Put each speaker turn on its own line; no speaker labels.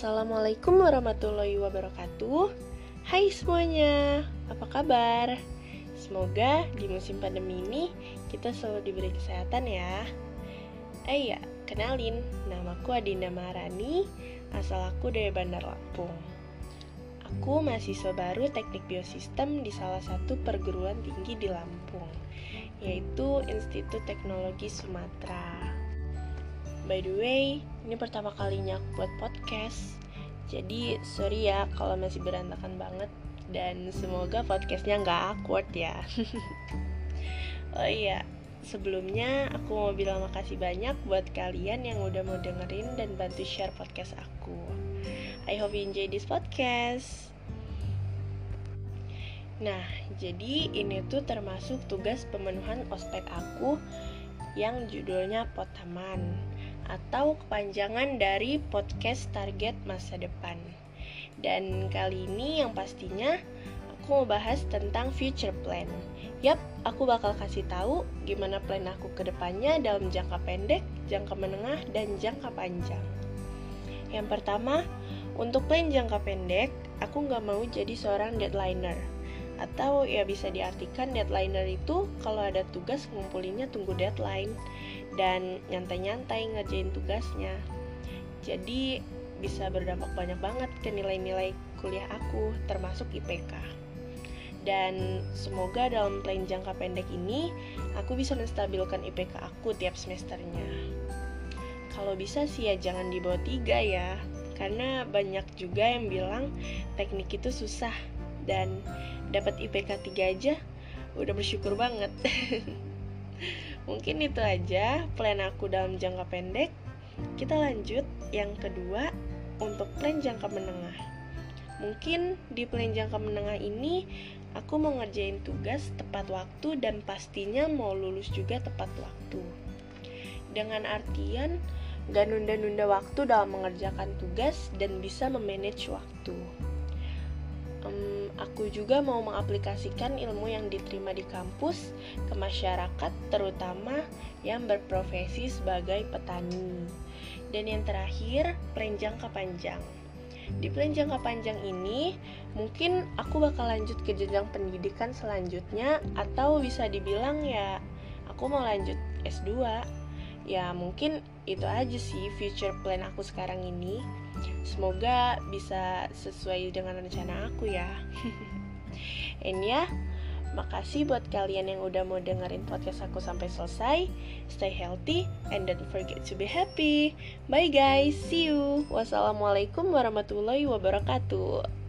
Assalamualaikum warahmatullahi wabarakatuh. Hai semuanya, apa kabar? Semoga di musim pandemi ini kita selalu diberi kesehatan ya. Eh ya, kenalin, namaku Adinda Maharani, asal aku dari Bandar Lampung. Aku mahasiswa baru teknik biosistem di salah satu perguruan tinggi di Lampung Yaitu Institut Teknologi Sumatera By the way, ini pertama kalinya aku buat podcast. Jadi sorry ya kalau masih berantakan banget dan semoga podcastnya nggak awkward ya. oh iya, sebelumnya aku mau bilang makasih banyak buat kalian yang udah mau dengerin dan bantu share podcast aku. I hope you enjoy this podcast. Nah, jadi ini tuh termasuk tugas pemenuhan ospek aku yang judulnya Potaman atau kepanjangan dari podcast target masa depan. Dan kali ini yang pastinya aku mau bahas tentang future plan. Yap, aku bakal kasih tahu gimana plan aku ke depannya dalam jangka pendek, jangka menengah, dan jangka panjang. Yang pertama, untuk plan jangka pendek, aku nggak mau jadi seorang deadlineer atau ya bisa diartikan deadlineer itu kalau ada tugas ngumpulinnya tunggu deadline dan nyantai-nyantai ngerjain tugasnya. Jadi bisa berdampak banyak banget ke nilai-nilai kuliah aku termasuk IPK dan semoga dalam plan jangka pendek ini aku bisa menstabilkan IPK aku tiap semesternya. Kalau bisa sih ya jangan di bawah tiga ya. Karena banyak juga yang bilang teknik itu susah. Dan dapat IPK 3 aja udah bersyukur banget mungkin itu aja plan aku dalam jangka pendek. Kita lanjut. Yang kedua untuk plan jangka menengah. Mungkin di plan jangka menengah ini aku mau ngerjain tugas tepat waktu dan pastinya mau lulus juga tepat waktu. Dengan artian gak nunda-nunda waktu dalam mengerjakan tugas dan bisa memanage waktu um, aku juga mau mengaplikasikan ilmu yang diterima di kampus ke masyarakat, terutama yang berprofesi sebagai petani. Dan yang terakhir, plan jangka panjang. Di plan jangka panjang ini, mungkin aku bakal lanjut ke jenjang pendidikan selanjutnya, atau bisa dibilang ya, aku mau lanjut S2. Ya, mungkin itu aja sih future plan aku sekarang ini. Semoga bisa sesuai dengan rencana aku ya. And ya, makasih buat kalian yang udah mau dengerin podcast aku sampai selesai. Stay healthy and don't forget to be happy. Bye guys, see you. Wassalamualaikum warahmatullahi wabarakatuh.